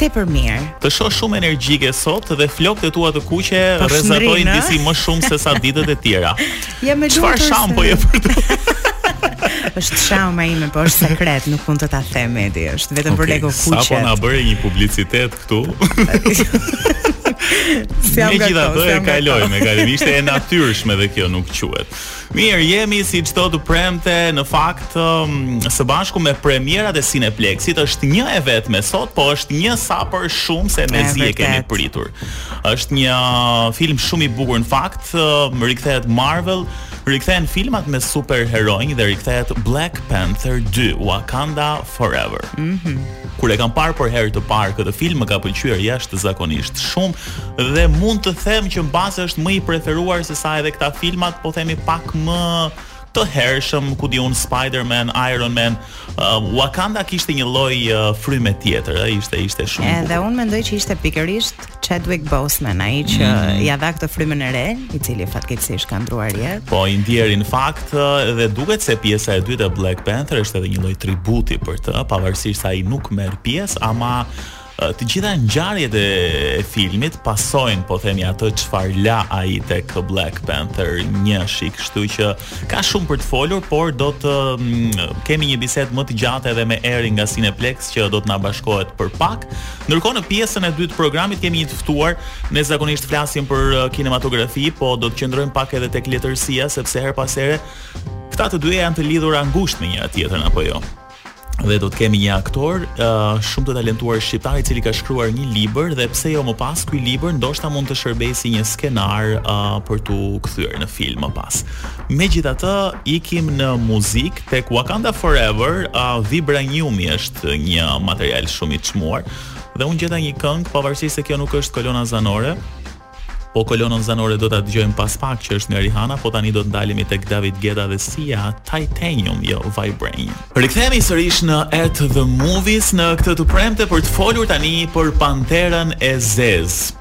tepër mirë. Të shoh shumë energjike sot dhe flokët e tua të kuqe po rrezatojnë disi më shumë se sa ditët e tjera. Ja me lumtur. Çfarë shampoje përdor? është shampoja ime, po është sekret, nuk mund të ta them e di, është vetëm okay, për flokë të kuqe. Sapo na bëre një publicitet këtu? Si jam gatuar. Megjithatë e kalojmë, e kalojmë. Ishte e natyrshme dhe kjo nuk quhet. Mirë, jemi si çdo të premte, në fakt um, së bashku me premierat e Cineplexit është një e vetme sot, po është një sa për shumë, se mezi e kemi pritur. Është një film shumë i bukur në fakt, um, rikthehet Marvel, rikthehen filmat me superheronj dhe rikthehet Black Panther 2 Wakanda Forever. Mhm. Mm Kur e kam parë për herë të parë këtë film, më ka pëlqyer jashtëzakonisht shumë. Dhe mund të them që mbase është më i preferuar se sa edhe këta filmat, po themi pak më të hershëm, ku di unë Spider-Man, Iron Man, uh, Wakanda kishte një lloj uh, fryme tjetër, ë, ishte ishte shumë. Edhe unë mendoj që ishte pikërisht Chadwick Boseman, ai që mm -hmm. ia dha këtë frymën e re, i cili fatkeqësisht ka ndërruar jetë. Po i ndjeri në fakt dhe duket se pjesa e dytë e Black Panther është edhe një lloj tributi për të, pavarësisht se ai nuk merr pjesë, ama Të gjitha ngjarjet e filmit pasojnë, po themi atë çfarë la ai tek Black Panther 1, shi, kështu që ka shumë për të folur, por do të mm, kemi një bisedë më të gjatë edhe me Erin nga Cineplex që do të na bashkohet për pak. Ndërkohë në pjesën e dytë të programit kemi një të ftuar, ne zakonisht flasim për uh, kinematografi, po do të qëndrojmë pak edhe tek letërsia sepse herë pas here këto të dyja janë të lidhura ngushtë me njëra-tjetrën apo jo. dhe do të kemi një aktor uh, shumë të talentuar shqiptar i cili ka shkruar një libër dhe pse jo më pas ky libër ndoshta mund të shërbejë si një skenar uh, për t'u kthyer në film më pas. Megjithatë, ikim në muzikë tek Wakanda Forever, uh, Vibranium është një material shumë i çmuar dhe unë gjeta një këngë pavarësisht se kjo nuk është kolona zanore, Po kolonën zanore do ta dëgjojmë pas pak që është nga Rihanna, po tani do të ndalemi tek David Guetta dhe Sia, Titanium, jo Vibranium. Rikthehemi sërish në At the Movies në këtë të premte për të folur tani për Panterën e Zezë.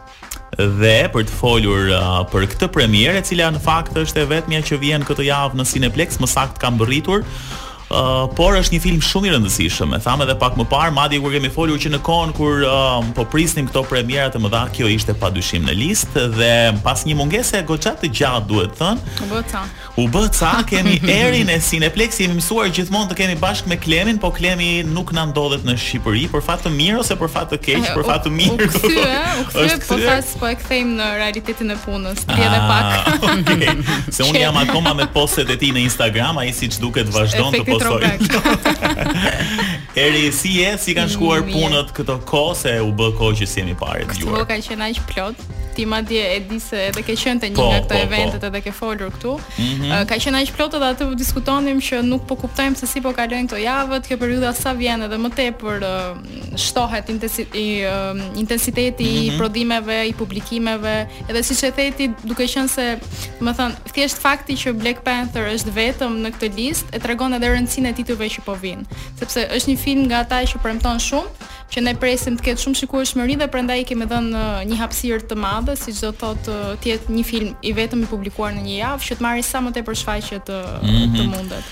Dhe për të folur uh, për këtë premierë, e cila në fakt është e vetmja që vjen këtë javë në Cineplex, më saktë ka mbërritur por është një film shumë i rëndësishëm. E thamë edhe pak më parë, madje kur kemi folur që në kohën kur uh, po prisnim këto premiera të mëdha, kjo ishte padyshim në listë dhe pas një mungese goxha të gjatë, duhet thënë. U bë ca. U bë ca, kemi Erin e Cineplex, jemi mësuar gjithmonë të kemi bashkë me Klemin, po Klemi nuk na ndodhet në Shqipëri për fat të mirë ose për fat të keq, për fat të mirë. U kthye, u kthye, po Po e kthejmë në realitet e punës, Eri, edhe pak. Ah, okay. Se unë jam akoma me postet e tij në Instagram, ai siç duket vazhdon të postojë. Eri, si je, si kanë shkuar punët këto kohë, se u bë kohë që s'jemi parë, dëgjuar. Kjo ka qenë aq plot, ti madje e di se edhe ke qenë te një po, nga këto po, po. eventet po. edhe ke folur këtu. Mm -hmm. Ka qenë aq plot edhe atë diskutonim që nuk po kuptojmë se si po kalojnë këto javët, kjo periudha sa vjen edhe më tepër shtohet intensiteti mm -hmm. i mhm. prodhimeve, i publikimeve, edhe siç e the ti, duke qenë se, domethënë, thjesht fakti që Black Panther është vetëm në këtë listë e tregon edhe rëndësinë e titujve që po vijnë, sepse është një film nga ata që premton shumë, që ne presim të ketë shumë shikueshmëri dhe prandaj i kemi dhënë uh, një hapësirë të madhe, siç do të thotë uh, të jetë një film i vetëm i publikuar në një javë që të marrë sa më tepër shfaqje të, mm -hmm. të mhm. mundet.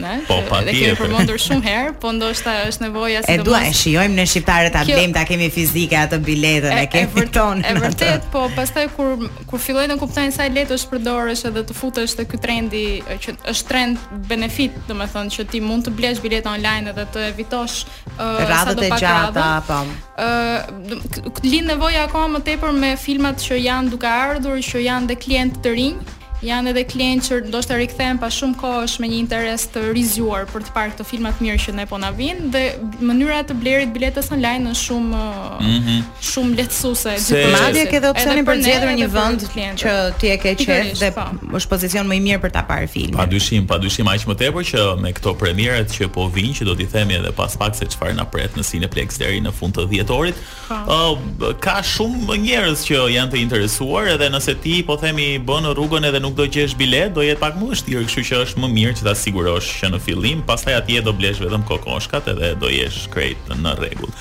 Në, po, që, pa dhe kemi përmendur shumë herë, po ndoshta është nevoja si të mos. E dua, e shijojmë ne shqiptarët ta blejmë, ta kemi fizike atë biletën, e, e kemi vërton. E vërtet, po pastaj kur kur fillojnë të kuptojnë sa e lehtë është ta përdorësh edhe të futesh te ky trendi që është trend benefit, domethënë që ti mund të blesh biletë online edhe të evitosh uh, radhët e gjata po uh, lind nevoja akoma më tepër me filmat që janë duke ardhur që janë dhe klientë të rinj janë edhe klientë që ndoshta rikthehen pas shumë kohësh me një interes të rizgjuar për të parë këto filma të mirë që neve po na vijnë dhe mënyra e të blerit biletës online është shumë Mhm. Shumë lehtësuese gjithë procesin. Madje ke dhe opsionin për të gjetur një vend që ti e ke qejf dhe po. është pozicion më i mirë për ta parë filmin. Padyshim, padyshim aq më tepër që me këto premierat që po vijnë, që do t'i themi edhe pas pak se çfarë na pret në Cineplexx deri në fund të dhjetorit. Po. Ë ka shumë njerëz që janë të interesuar edhe nëse ti po themi bën rrugën edhe nuk do gjesh biletë, do jetë pak më e vështirë, kështu që është më mirë që ta sigurosh që në fillim, pastaj atje do blesh vetëm kokoshkat edhe do jesh krejt në rregull.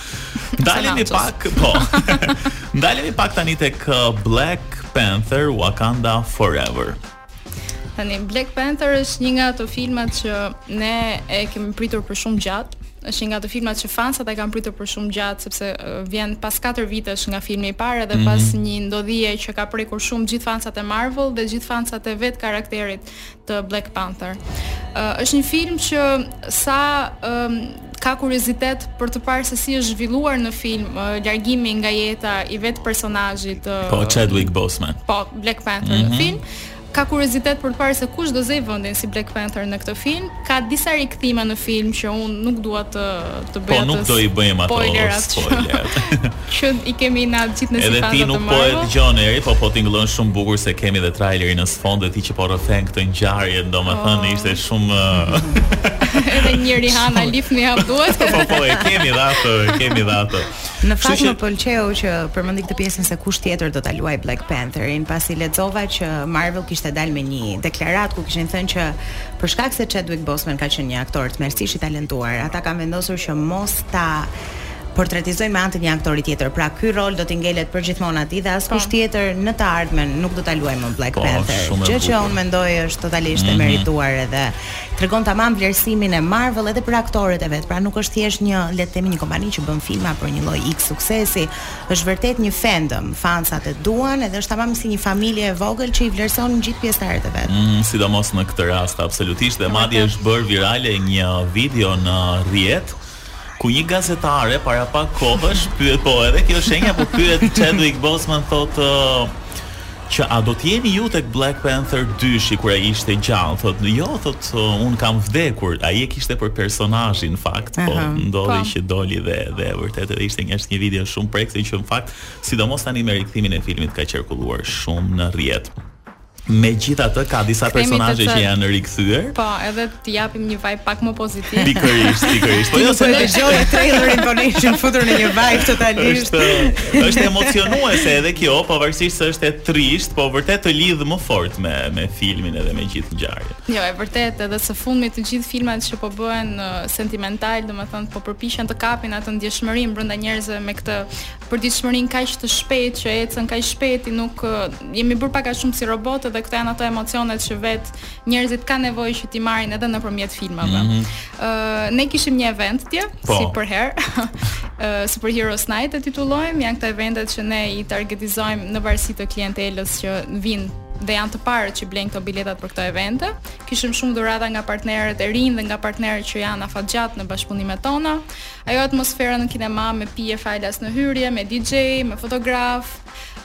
Ndalemi pak, po. Ndalemi pak tani tek uh, Black Panther Wakanda Forever. Tani Black Panther është një nga ato filmat që ne e kemi pritur për shumë gjatë. Është një nga ato filmat që fansat e kanë pritur për shumë gjatë sepse uh, vjen pas 4 vitesh nga filmi i parë dhe mm -hmm. pas një ndodhie që ka prekur shumë gjithë fansat e Marvel dhe gjithë fansat e vetë karakterit të Black Panther. Uh, është një film që sa um, ka kuriozitet për të parë se si është zhvilluar në film uh, largimi nga jeta i vetë personazhit uh, po Chadwick Boseman. Po Black Panther mm -hmm. në mhm. film ka kuriozitet për të parë se kush do zërë vendin si Black Panther në këtë film. Ka disa rikthime në film që unë nuk dua të të bëj atë. Po nuk do i bëjmë ato spoilerat. Që i kemi na gjithë në si faza të marrë. Edhe ti nuk po e dëgjon eri, po po tingëllon shumë bukur se kemi dhe trailerin në sfond dhe ti që po rrëfen këtë ngjarje, domethënë oh. ishte shumë edhe një Rihanna shumë... lift me hap duhet. po po e kemi dha atë, e kemi dha atë. Në fakt më pëlqeu që përmende këtë pjesën se kush tjetër do ta luajë Black Pantherin, pasi lexova që Marvel kishte dalë me një deklaratë ku kishin thënë që për shkak se Chadwick Boseman ka qenë një aktor tmerrësisht i talentuar, ata kanë vendosur që mos ta portretizojnë me anë të një aktori tjetër. Pra ky rol do t'i ngelet përgjithmonë atij dhe askush po. tjetër në të ardhmen nuk do ta luajë më Black po, Panther. Gjë që unë mendoj është totalisht e mhm. merituar edhe tregon tamam vlerësimin e Marvel edhe për aktorët e vet. Pra nuk është thjesht një, le të themi, një kompani që bën filma për një lloj X suksesi. Është vërtet një fandom, fansat e duan edhe është tamam si një familje e vogël që i vlerëson gjithë pjesëtarët e vet. Mm, sidomos në këtë rast absolutisht dhe madje është bërë virale një video në rrjet Ku një gazetare para pak kohësh pyet po edhe kjo shenja po pyet Chadwick Boseman thotë që a do të jeni ju tek Black Panther 2 kur ai ishte gjallë thotë jo thotë unë kam vdekur ai e kishte për personazhin në fakt po ndodhi po. që doli dhe dhe e vërtetë edhe ishte një është një video shumë prekëse që në fakt sidomos tani me rikthimin e filmit ka qarkulluar shumë në rrjet Megjithatë ka disa personazhe që janë rikthyer. Po, edhe të japim një vibe pak më pozitiv. Pikërisht, pikërisht. Po jo se ne dëgjojmë trailerin po ishim futur në një vibe totalisht. Është është emocionuese edhe kjo, pavarësisht se është e trishtë, po vërtet të lidh më fort me me filmin edhe me gjithë ngjarjen. Jo, e vërtetë, edhe së fundmi të gjithë filmat që po bëhen sentimental, domethënë po përpiqen të kapin atë ndjeshmërinë brenda njerëzve me këtë përditshmërinë kaq të shpejtë që ecën kaq shpejt ne jemi bërë pak a shumë si robotë dhe këto janë ato emocionet që vetë njerëzit kanë nevojë që t'i marrin edhe nëpërmjet filmave. Ëh mm -hmm. ne kishim një event dje po. si përherë. Ëh Super Heroes Night e titullojmë, janë këto eventet që ne i targetizojmë në varësi të klientelës që vijnë dhe janë të parët që blejnë këto biletat për këto evente. Kishim shumë dhurata nga partnerët e rinj dhe nga partnerët që janë afatgjatë në bashkëpunimet tona. Ajo atmosfera në kinema me pije falas në hyrje, me DJ, me fotograf.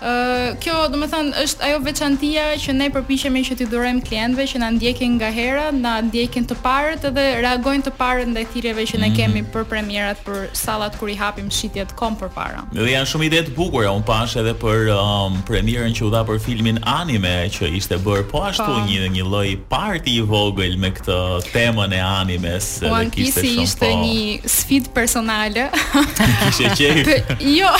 Ë kjo, domethënë, është ajo veçantia që ne përpiqemi që t'i dhurojmë klientëve që na ndjekin ngahera, na ndjekin të parët edhe reagojnë të parët ndaj thirrjeve që ne mhm. kemi për premierat, për sallat kur i hapim shitjet kohë përpara. Dhe janë shumë ide të bukura, unë pashë edhe për um, premierën që u dha për filmin anime që ishte bërë po ashtu pa. Po. një një lloj parti i vogël me këtë temën e animes po, dhe kishte shumë ishte po. një sfidë personale. Kishte qejf. jo.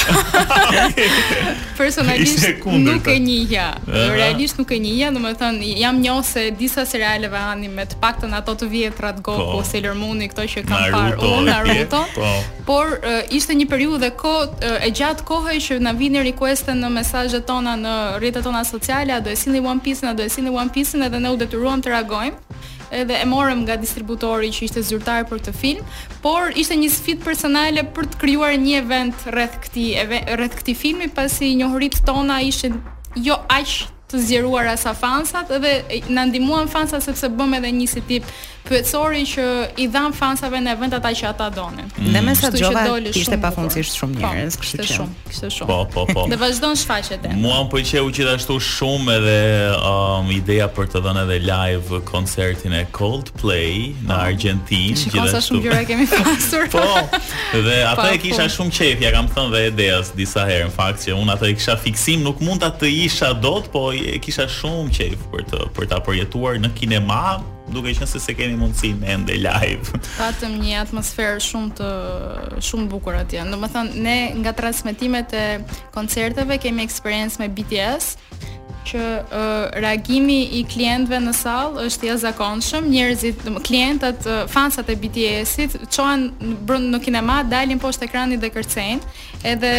Personalisht nuk e njihja. Uh -huh. Realisht nuk e njihja, domethënë jam njohëse e disa serialeve anime, të paktën ato të vjetra të Goku, po. Sailor Moon, këto që kam parë unë Naruto. Po. por ishte një periudhë dhe kohë e gjatë kohë që na vinin requeste në mesazhet tona në rrjetet tona sociale, a do e sillni One Piece-in, a do e sillni One Piece-in edhe ne u detyruam të reagojmë. Edhe e morëm nga distributori që ishte zyrtar për këtë film, por ishte një sfidë personale për të krijuar një event rreth këtij rreth këtij filmi pasi njohuritë tona ishin jo aq të zgjeruara sa fansat dhe na ndihmuan fansat sepse bëmë edhe një si tip pyetësori që i dhamë fansave në event ato që ata donin. Mm. Dhe me sa dëgjova ishte pafundësisht shumë po, njerëz, kështu që. Ishte shumë, ishte shumë. Po, po, po. Dhe vazhdon shfaqet e. Mua më pëlqeu gjithashtu shumë edhe um, ideja për të dhënë edhe live koncertin e Cold play në Argjentinë. Shiko sa shumë gjëra kemi pasur. po. Dhe atë e kisha shumë qejf, ja kam thënë dhe Edeas disa herë në fakt që unë atë e kisha fiksim, nuk munda të isha dot, po e kisha shumë qejf për të për ta përjetuar në kinema, duke qenë se s'e kemi mundësinë ende live. Patëm një atmosferë shumë të shumë bukur atje. Domethënë ne nga transmetimet e koncerteve kemi eksperiencë me BTS, që uh, reagimi i klientëve në sallë është i jashtëzakonshëm. Njerëzit, klientët, uh, fansat e BTS-it çohen brenda në kinema, dalin poshtë ekranit dhe kërcejnë. Edhe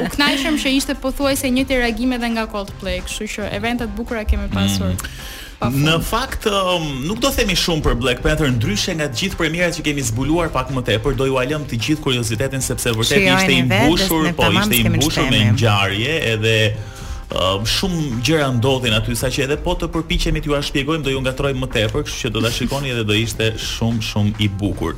u kënaqëm që ishte pothuajse i njëjti reagim edhe nga Coldplay, kështu që evente të bukura kemi mm. pasur. Mm. Në fakt um, nuk do themi shumë për Black Panther ndryshe nga të gjithë premierat e që kemi zbuluar pak më tepër, do jua lëmë të gjithë kuriozitetin sepse vërtet ishte i mbushur, po ishte i mbushur me ngjarje edhe Uh, shumë gjëra ndodhin aty saqë edhe po të përpiqemi t'ju shpjegojmë do ju ngatrojmë më tepër, kështu që do ta shikoni edhe do jetë shumë shumë i bukur.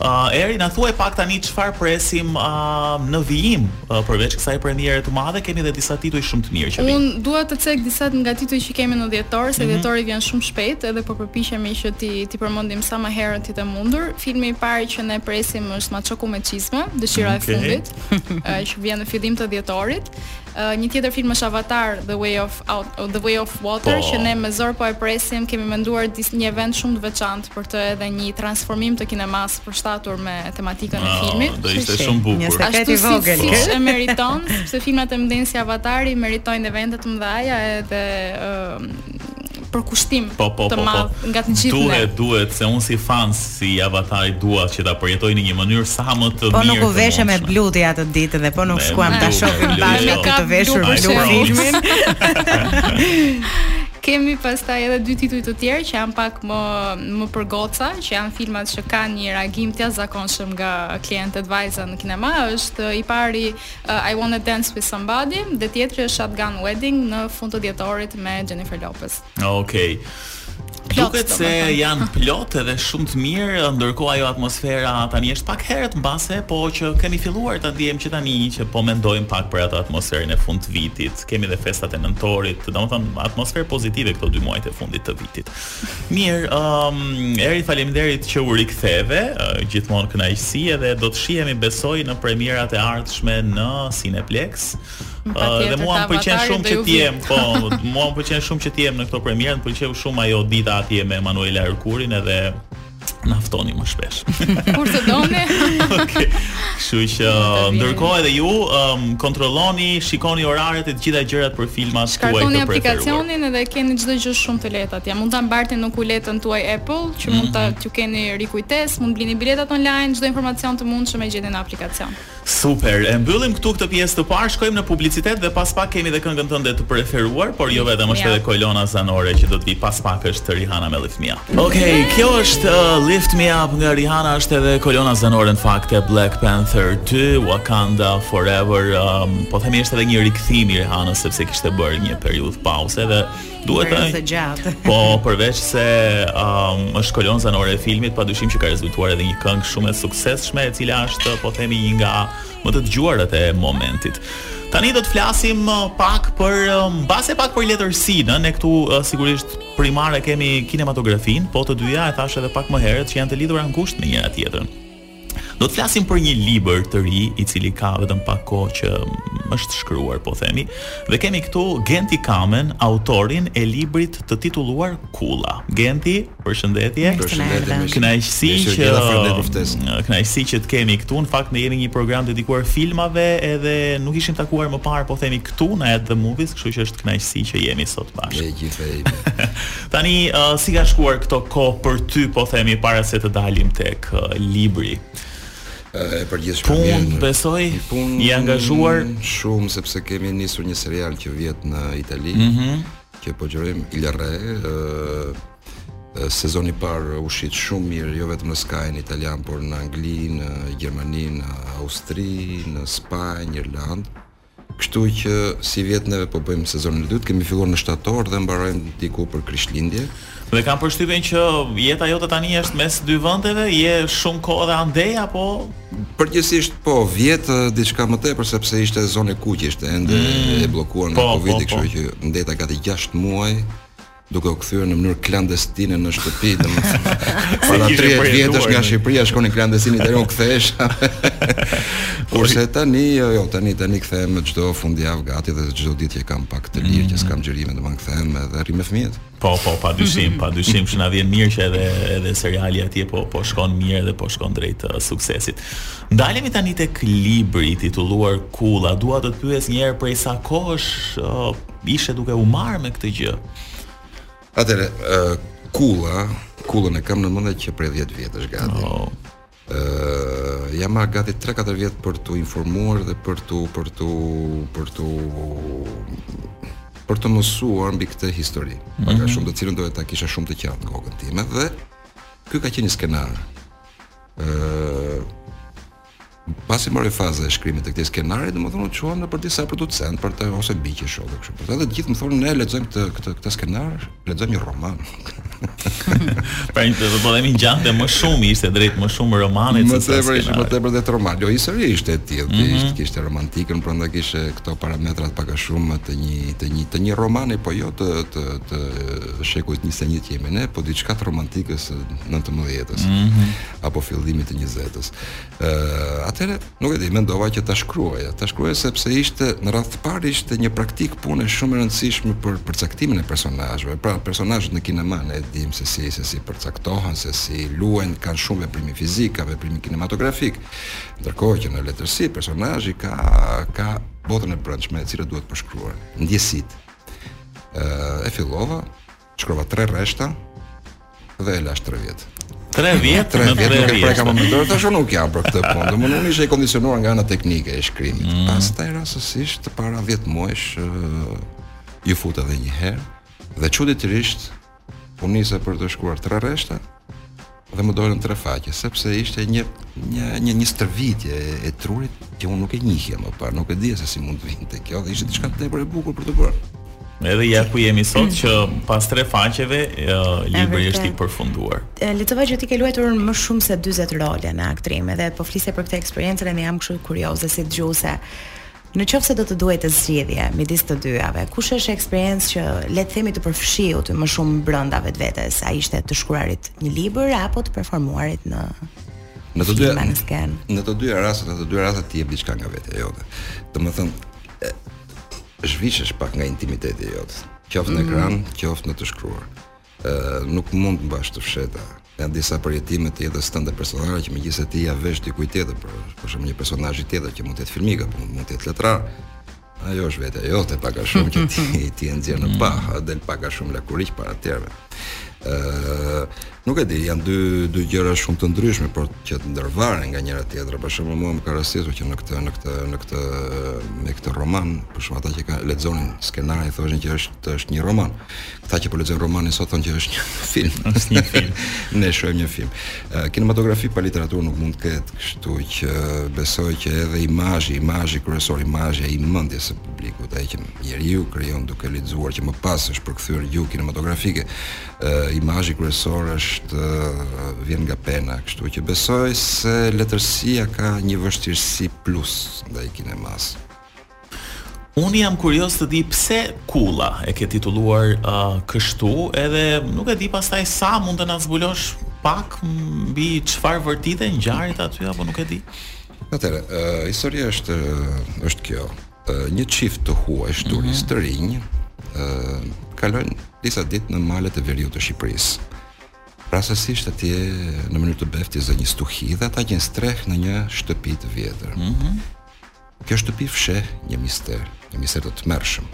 Uh, Eri, na thuaj pak tani çfarë presim uh, në vijim uh, përveç kësaj premiere të madhe, keni edhe disa tituj shumë të mirë që vijnë. Unë dua të cek disa nga titujt që kemi në dhjetor, se mm -hmm. dhjetori vjen shumë shpejt, edhe po përpiqemi që t'i t'i përmendim sa më herët të jetë e mundur. Filmi i parë që ne presim është Maçoku me çizme, dëshira okay. e fundit, uh, që vjen në fillim të dhjetorit. Uh, një tjetër film është Avatar The Way of Wat, The Way of Water po. që ne me zor po e presim, kemi menduar dis, një event shumë të veçantë për të edhe një transformim të kinemas përshtatur me tematikën e filmit. Do jetë shumë bukur. Ashtu si, vogel, si, si e meriton, sepse filmat e mëdhenj si Avatari meritojnë evente të mëdha edhe uh, përkushtim po, po, të po, madh po, po. nga të gjithë duhet, ne. Duhet, se unë si fanse Avatari dua që ta përjetoj në një mënyrë sa më të po mirë. Po nuk u veshëm me blu ti atë ditë dhe po nuk shkuam ta shohim bashkë jo. të veshur me filmin. Kemi pastaj edhe dy tituj të tjerë që janë pak më më për goca, që janë filmat që kanë një reagim të jashtëzakonshëm nga klientët vajza në kinema, është i pari I Wanna Dance With Somebody dhe tjetri është Shotgun Wedding në fund të dhjetorit me Jennifer Lopez. Okej. Okay. Duket se janë plot edhe shumë të mirë, ndërkohë ajo atmosfera tani është pak herët mbase, po që kemi filluar ta ndiejmë që tani që po mendojmë pak për atë atmosferën e fundit të vitit. Kemi edhe festat e nëntorit, domethënë atmosferë pozitive këto dy muajt e fundit të vitit. Mirë, Eri faleminderit që u riktheve, gjithmonë kënaqësi edhe do të shihemi besoj në premierat e ardhshme në Cineplexx. Dhe mua më pëlqen shumë që të jem, po, mua më pëlqen shumë që të jem në këto premierë, më pëlqeu shumë ajo dita atje me Emanuela Erkurin edhe na ftoni më shpesh. Kur të doni. Okej. Kështu që ndërkohë edhe ju um, kontrolloni, shikoni oraret e të gjitha gjërat për filmat tuaj të preferuar. Shkarkoni aplikacionin edhe keni çdo gjë shumë të lehtë atje. Mund ta mbartni në kuletën tuaj Apple, që mund ta mhm. ta keni rikujtesë, mund blini biletat online, çdo informacion të mundshëm e gjeni në aplikacion. Super! E mbyllim këtu këtë pjesë të parë, shkojmë në publicitet dhe pas pak kemi dhe këngën tënde të preferuar, por jo vetëm, është edhe kolona zanore që do të vijë pas pak është Rihanna me Lift Me Up. Okej, kjo është Lift Me Up nga Rihanna, është edhe kolona zanore në fakt e Black Panther 2, Wakanda Forever. Po themi është edhe një rikthim i Rihannës sepse kishte bërë një periudhë pauze dhe Goxha të gjatë. Po, përveç se um, është kolonë zanore e filmit, padyshim që ka rezultuar edhe një këngë shumë e suksesshme, e cila është, po themi, një nga më të dëgjuarat e momentit. Tani do të flasim uh, pak për uh, mbase pak për letërsinë. Ne këtu uh, sigurisht primare kemi kinematografinë, po të dyja e thashë edhe pak më herët që janë të lidhura ngushtë me njëra-tjetrën. Do të flasim për një libër të ri, i cili ka vetëm pak kohë që është shkruar, po themi, dhe kemi këtu Genti Kamen, autorin e librit të titulluar Kulla. Genti, përshëndetje. Përshëndetje. Kënaqësi që kënaqësi që të kemi këtu. Në fakt ne jemi një program dedikuar filmave, edhe nuk ishim takuar më parë, po themi këtu në At the Movies, kështu që është kënaqësi që jemi sot bashkë. Ne gjithë Tani si kanë shkuar këto kohë për ty, po themi para se të dalim tek libri? e përgjithshme punë vjen besoj punë i angazhuar shumë sepse kemi nisur një serial që vjet në Itali mm -hmm. që po xhirojmë Il Re sezoni i parë u shit shumë mirë jo vetëm në Sky-n italian por në Angli, në Gjermani, në Austri, në Spanjë, Irlandë. Kështu që sivjet neve po bëjmë sezonin e dytë, kemi filluar në shtator dhe mbarojmë diku për Krishtlindje. Dhe kam përshtypjen që jeta jote tani është mes dy vendeve, je shumë kohë edhe andej apo Përgjithsisht po, vjet diçka më tepër sepse ishte zonë e kuqe, ishte ende mm. e bllokuar nga po, po Covidi, po, kështu që ndejta gati 6 muaj duke u kthyer në mënyrë klandestine në shtëpi, domethënë. Para 30 vjetësh nga Shqipëria shkonin klandestin deri u kthesh. Kurse tani jo, jo, tani tani kthehem çdo fundjavë gati dhe çdo ditë që kam pak të lirë, që mhm. s'kam xhirime, domethënë kthehem edhe rri me fëmijët. Po, po, pa dyshim, pa dyshim, që na vjen mirë që edhe edhe seriali atje po po shkon mirë dhe po shkon drejt uh, suksesit. Ndalemi tani tek libri i titulluar Kulla. Dua të të pyes një herë prej sa kohësh uh, Ishe duke u marrë me këtë gjë. Atëhere, uh, kulla, kullën e kam në mendje që prej 10 vjetësh gati. Oh. Uh, jam marrë gati 3-4 vjet për t'u informuar dhe për të, për të, për të, për të mësuar mbi këtë histori. Mm -hmm. Pak a shumë të cilën duhet ta kisha shumë të qartë në kokën time dhe ky ka qenë një skenar. Ëh, uh, Pasi mbaroi faza e shkrimit të këtij skenari, domethënë e çuam nëpër disa producent për të ose biqë shoh kështu. Por edhe të gjithë më thonë ne lexojmë këtë këtë këtë skenar, lexojmë një roman. pra një të po themi ngjante më shumë ishte drejt më shumë romanit se skenar. Më tepër ishte më tepër drejt roman. Jo i sëri ishte e tillë, mm -hmm. ishte kishte romantikën, prandaj kishte këto parametrat pak a shumë të një të një të një romani, po jo të të të shekujt 21 që jemi ne, po diçka të romantikës së 19-s. Mm -hmm. apo fillimit të 20-s. Ë, atëherë nuk e di, mendova që ta shkruaja. Ta shkruaja sepse ishte në radhë të parë ishte një praktikë pune shumë e rëndësishme për përcaktimin e personazheve. Pra, personazhet në kinema ne e dimë se si se si përcaktohen, se si luajnë, kanë shumë veprim fizik, ka veprim kinematografik. Ndërkohë që në letërsi personazhi ka ka botën e brendshme e cila duhet përshkruar. Ndjesitë. Ë, e fillova Shkrova tre rreshta dhe e lashë 3 vjet. 3 vjet, 3 vjet nuk e preka më mendova thashë unë nuk jam për këtë punë. Domethënë unë isha i kondicionuar nga ana teknike e shkrimit. Mm. Pastaj rastësisht para 10 muajsh uh, iu futa edhe një herë dhe çuditërisht u nisa për të shkruar tre rreshta dhe më dolën tre faqe sepse ishte një një një një stërvitje e, e trurit që unë nuk e njihja më parë, nuk e dija se si mund të vinte kjo dhe ishte diçka tepër e bukur për të bërë. Edhe ja ku jemi sot që pas tre faqeve uh, libri është i përfunduar. Lexova që ti ke luajtur më shumë se 40 role në aktrim, edhe po flisje për këtë eksperiencën e jam kështu kurioze si dëgjuese. Në qoftë se do të duhej të zgjidhje midis të dyjave, kush është eksperiencë që le të themi të përfshiu ty më shumë brenda vetvetes? A ishte të shkruarit një libër apo të performuarit në në të dyja në të dyja rastet, në të dyja rastet ti jep diçka nga vetja jote. Domethënë, zhvishesh pak nga intimiteti jot, qoftë në mhm. ekran, qoftë në të shkruar. Nuk mund të mbash të fshehta. Janë disa përjetime të jetës tënde personale që megjithëse ti ia vesh dikujt tjetër, për për shembull një personazh tjetër që mund të jetë filmik apo mund të jetë letrar. Ajo është vetë ajo, pak a shumë që ti ti e nxjerr në pah, mm. del pak a shumë lakuriq para të tjerëve. Ëh, nuk e di, janë dy dy gjëra shumë të ndryshme, por që ndërvaren nga njëra tjetra. Për shembull, mua më ka rastisur që në këtë në këtë në këtë me këtë roman, për shembull ata që kanë lexonin skenarin thoshin që është është një roman. Këta që po lexojnë romanin sot thonë që është një film, është një film. ne shohim një film. Uh, kinematografi pa literaturë nuk mund të ketë, kështu që besoj që edhe imazhi, imazhi kryesor, imazhi i mendjes së publikut, ai që njeriu krijon duke lexuar që më pas është përkthyer në gjuhë kinematografike, uh, imazhi kryesor është uh, vjen nga pena, kështu që besoj se letërsia ka një vështirësi plus ndaj kinemasë. Unë jam kurioz të di pse Kulla e ke titulluar uh, kështu, edhe nuk e di pastaj sa mund të na zbulosh pak mbi çfarë vërtiten ngjarjet aty apo nuk e di. Atëherë, uh, historia është është kjo. Uh, një çift të huaj turistë të rinj, uh, kalojnë disa ditë në malet e veriut të Shqipërisë. Rastësisht atje në mënyrë të beftë i zë një stuhi dhe ata gjejnë strehë në një shtëpi të vjetër. Mm -hmm. Kjo shtëpi fsheh një mister, një mister të tmerrshëm.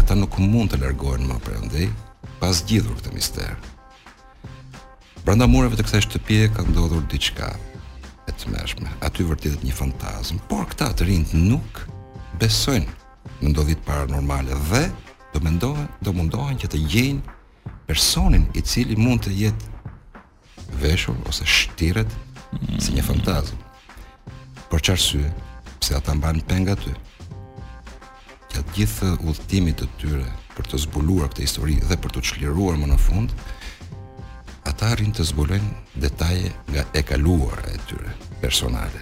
Ata nuk mund të largohen më prej andej, pa zgjidhur këtë mister. Brenda mureve të kësaj shtëpie ka ndodhur diçka e tmerrshme. Aty vërtitet një fantazmë, por këta të rinjtë nuk besojnë në ndodhitë paranormale dhe do mendohen, do mundohen që të gjejnë personin i cili mund të jetë veshur ose shtiret mm. si një fantazmë. Për ç'arsye, pse ata mbahen peng aty? Gjatë gjithë udhëtimit të tyre për të zbuluar këtë histori dhe për t'u çliruar më në fund, ata arrijnë të zbulojnë detaje nga e kaluara e tyre personale.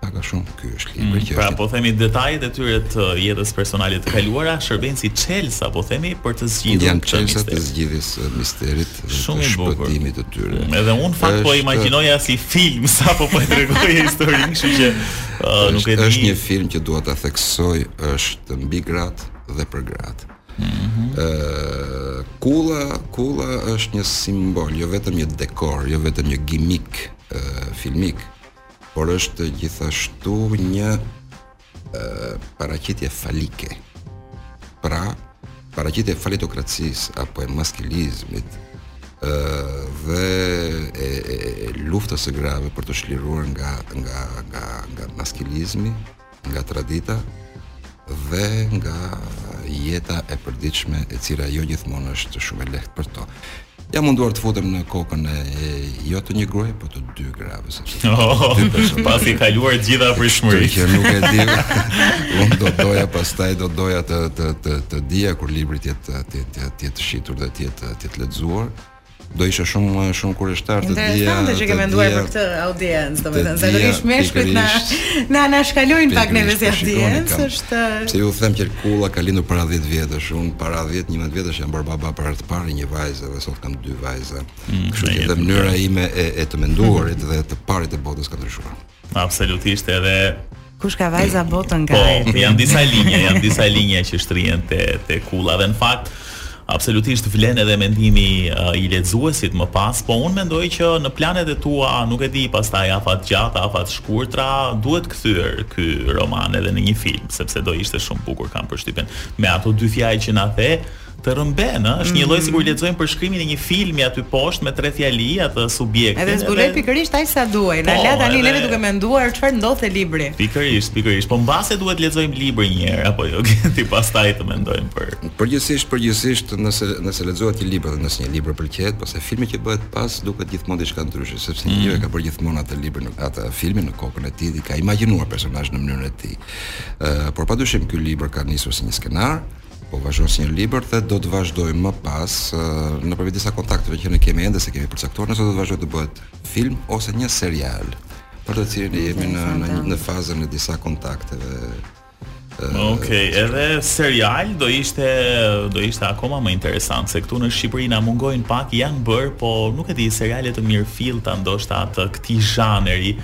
Pak a shumë ky është libri mm, që pra, është. Pra po themi detajet e tyre të jetës personale të kaluara shërbejnë si çelësa po themi për të zgjidhur janë çelësa të zgjidhjes së misterit të shpëtimit të tyre. Mm, edhe unë në fakt po imagjinoja si film sa po po e tregoje historinë, kështu që uh, nuk e di. Është një film që dua ta theksoj, është mbi gratë dhe për gratë. Ëh, mm -hmm. uh, kulla, kulla është një simbol, jo vetëm një dekor, jo vetëm një gimik uh, filmik, por është gjithashtu një paraqitje falike. Pra, paraqitje e falitokracisë apo e maskilizmit ë dhe e, e, e luftës së grave për t'u çliruar nga nga nga nga maskilizmi nga tradita dhe nga jeta e përditshme e cila jo gjithmonë është shumë e lehtë për to. Jam munduar të futem në kokën e, e jo të një gruaje, po të dy grave, sepse të oh, dy persona. Pasi e kaluar gjitha për shmëri. Që nuk e di. Unë do doja pastaj do doja të të të të dija kur libri të jetë të jetë të jetë shitur dhe të jetë të jetë lexuar. Do isha shumë shumë kureshtar të dija. Interesante që ke menduar për këtë audiencë, domethënë zakonisht meshkujt na na na shkalojnë pak neve si audiencë, është Pse ju them që Kulla ka lindur para 10 vjetësh, un para 10, 11 vjetësh jam bërë baba për herë të parë i një vajze dhe sot kam dy vajza. Mm, Kështu që dhe mënyra ime e e të menduarit dhe të parit të botës ka ndryshuar. Absolutisht edhe Kush ka vajza botën ka Po, janë disa linje, janë disa linje që shtrihen te te kulla dhe në fakt absolutisht vlen edhe mendimi uh, i lexuesit më pas, po unë mendoj që në planet e tua, nuk e di pastaj afatgjata, afatshkurtra, duhet kthyer ky roman edhe në një film, sepse do ishte shumë bukur kam përshtypjen. Me ato dy fjalë që na the, Të rrëmben, ëh, është një lloj sikur lexojmë përshkrimin e një filmi aty poshtë me tre fjali atë subjektin. Edhe zbuloi pikërisht aq sa duhej. Na po, la tani neve duke menduar çfarë ndodh te libri. Pikërisht, pikërisht. Po mbase duhet lexojmë librin një herë apo jo, ti pastaj të mendojmë për. Përgjithësisht, përgjithësisht nëse nëse lexohet një libër dhe nëse një libër pëlqehet, pastaj filmi që bëhet pas duket gjithmonë diçka ndryshe, sepse mm. njeriu ka bërë gjithmonë atë libër në atë filmin në kokën e tij dhe ka imagjinuar personazhin në mënyrën e tij. Ëh, por padyshim ky libër ka nisur si një skenar, Po vazhdon si një libër dhe do të vazhdojë më pas nëpërmjet disa kontakteve që ne kemi ende s'e kemi përcaktuar nëse do të vazhdojë të bëhet film ose një serial për të cilin ne jemi në në, në fazën e disa kontakteve. Okej, okay, edhe serial do ishte do ishte akoma më interesant se këtu në Shqipëri na mungojnë pak janë bërë, po nuk e di seriale të mirëfillta ndoshta të këtij zhanri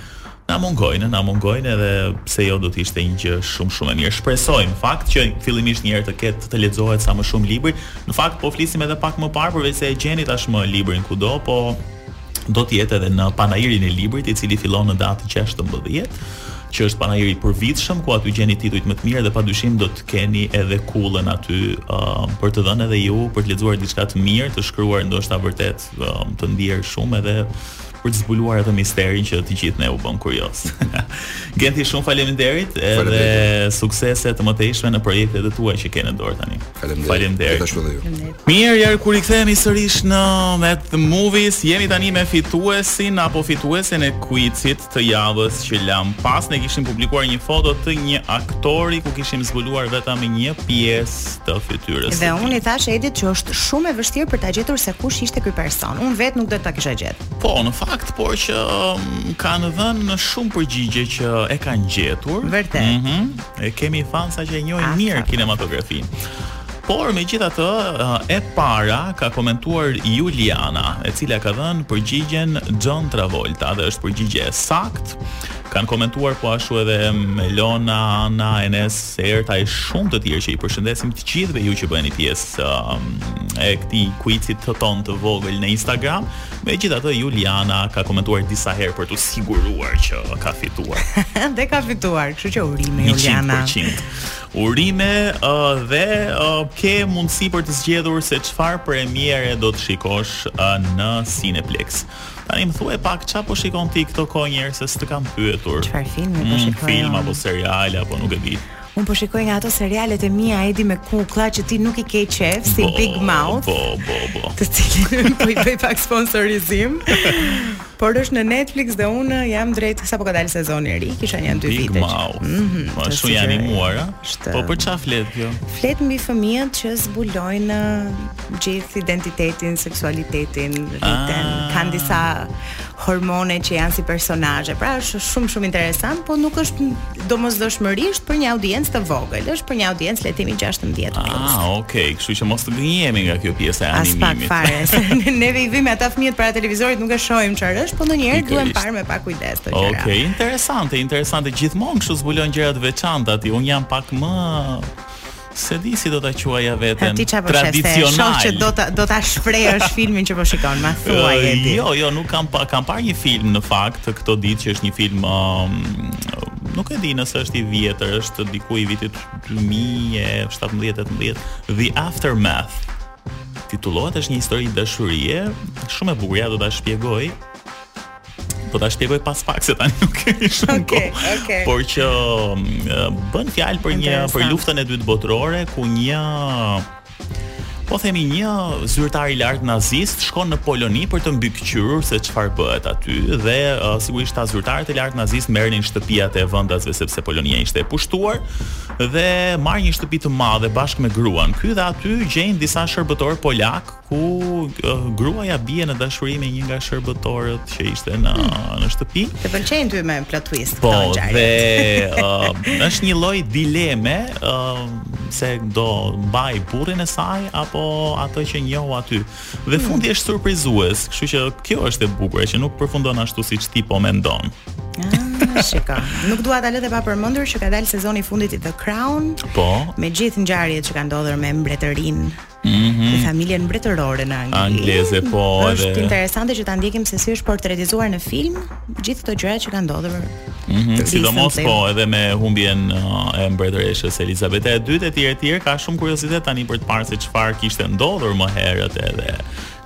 Na mungojnë, na mungojnë edhe pse jo do të ishte një gjë shumë shumë e mirë. Shpresoj në fakt që fillimisht një herë të ketë të lexohet sa më shumë libri. Në fakt po flisnim edhe pak më parë përveçse e gjeni tashmë librin kudo, po do të jetë edhe në panairin e librit i cili fillon në datë 16 që është panairi i përvitshëm, ku aty gjeni titujt më të mirë dhe padyshim do të keni edhe kullën aty uh, për të dhënë edhe ju, për të lexuar diçka të mirë, të shkruar ndoshta vërtet Të ndjerë shumë edhe për të zbuluar atë misterin që të gjithë ne u bëmë kuriozë. Genti shumë faleminderit edhe suksese të mëtejshme në projektet e tua që ke në dorë tani. Faleminderit. Faleminderit. Edhe shumë ju. Mirë, ja ku rikthehemi sërish në Met Movies, jemi tani me fituesin apo fituesen e quizit. Të javës që lamë pas ne kishim publikuar një foto të një aktori ku kishim zbuluar vetëm një pjesë të fytyrës. Dhe unë i thashë Edit që është shumë e vështirë për ta gjetur se kush ishte ky person. Unë vetë nuk do ta kisha gjetë. Po, në fakt, por që um, kanë dhënë shumë përgjigje që e kanë gjetur. Vërtet. Mm -hmm. E, kemi fansa që e njohin mirë kinematografinë. Por megjithatë, e para ka komentuar Juliana, e cila ka dhënë përgjigjen John Travolta dhe është përgjigje e saktë. Kanë komentuar po ashtu edhe Melona, Ana, Enes, Erta e shumë të tjerë që i përshëndesim të gjithë dhe ju që bëheni pjesë um, e këtij kuizit tonë të vogël në Instagram. Megjithatë, Juliana ka komentuar disa herë për t'u siguruar që ka fituar. dhe ka fituar, kështu që urime Juliana. 100%. Urime ë dhe ë ke mundësi për të zgjedhur se çfarë premiere do të shikosh ë në Cineplex. Tani më thuaj pak ça po shikon ti këto kohë njerëz se s'të kam pyetur. Çfarë filmi po mm, shikon? Film apo serial apo nuk e di. Unë po shikoj nga ato serialet e mia Edi me kukla që ti nuk i ke qejf si bo, Big Mouth. Po, po, po. Të cilin po i bëj pak sponsorizim. Por është në Netflix dhe unë jam drejt sapo ka dalë sezoni i ri, kisha një dy vite. Big Mouth. Mm -hmm, po ashtu i animuar, a? Po për çfarë flet kjo? Flet mbi fëmijët që zbulojnë uh, gjithë identitetin, seksualitetin, rriten, ah. kanë disa hormone që janë si personazhe. Pra është shumë shumë interesant, po nuk është domosdoshmërisht për një audiencë të vogël, është për një audiencë le të themi 16 vjeç. Ah, okay, kështu që mos të gënjehemi nga kjo pjesa e animimit. As pak fare, se ne i vëmë ata fëmijët para televizorit nuk e shohim çfarë është, po ndonjëherë duhen parë me pak kujdes këto gjëra. Okay, interesante, interesante. Gjithmonë kështu zbulon gjëra të veçanta ti. Unë jam pak më Se di si do ta quaja veten. Ti çfarë po tradicional. Shoh që do ta do ta shprehësh filmin që po shikon, ma thuaj uh, ti. Jo, jo, nuk kam pa, kam parë një film në fakt këto ditë që është një film um, nuk e di nëse është i vjetër, është diku i vitit 2017-18, The Aftermath. Titullohet është një histori dashurie, shumë e bukur, ja do ta shpjegoj. do ta shpjegoj pas pak se tani nuk kemi shumë okay, kohë. Okay. Por që mm, bën fjalë për një për luftën e dytë botërore ku një po themi një zyrtar i lartë nazist shkon në Poloni për të mbikëqyrur se çfarë bëhet aty dhe uh, sigurisht këta zyrtarët e lartë nazist merrnin shtëpiat e vendasve sepse Polonia ishte e pushtuar dhe merr një shtëpi të madhe bashkë me gruan ky dhe aty gjejnë disa shërbëtorë polakë ku uh, gruaja bie në dashuri me një nga shërbëtorët që ishte në hmm. në shtëpi. Të pëlqejnë ty me plot twist po, këto ngjarje. Dhe uh, është një lloj dileme uh, se do mbajë burrin e saj apo atë që njohu aty. Dhe hmm. fundi është surprizues, kështu që kjo është e bukura që nuk përfundon ashtu siç ti po mendon. Ah. Shiko. Nuk dua ta lë të papërmendur që ka dalë sezoni i fundit i The Crown. Po. Me gjithë ngjarjet që kanë ndodhur me mbretërinë Mhm. Në familjen mbretërore në Angli. Angleze, po, Është edhe- interesante që ta ndjekim se si është portretizuar në film gjithë këto gjëra që kanë ndodhur. Mhm, sidomos po edhe me humbjen uh, e mbretëreshës Elizabeta e dytë etj etj ka shumë kuriozitet tani për të parë se çfarë kishte ndodhur më herët edhe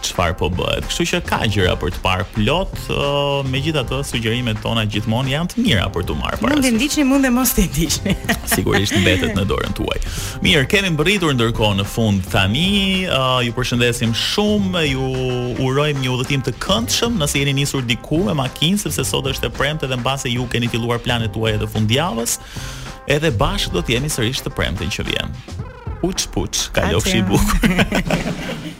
çfarë po bëhet. Kështu që ka gjëra për të parë plot, uh, megjithatë sugjerimet tona gjithmonë janë të mira për të marrë parasysh. Mund të ndiqni, mund të mos të ndiqni. Sigurisht mbetet në dorën tuaj. Mirë, kemi mbërritur ndërkohë në fund tani. Uh, ju përshëndesim shumë, ju urojmë një udhëtim të këndshëm nëse jeni nisur diku me makinë, sepse sot është e premte dhe mbase ju keni filluar planet tuaja të fundjavës. Edhe bashkë do të jemi sërish të premten që vjen. Puç puç, kalofshi bukur.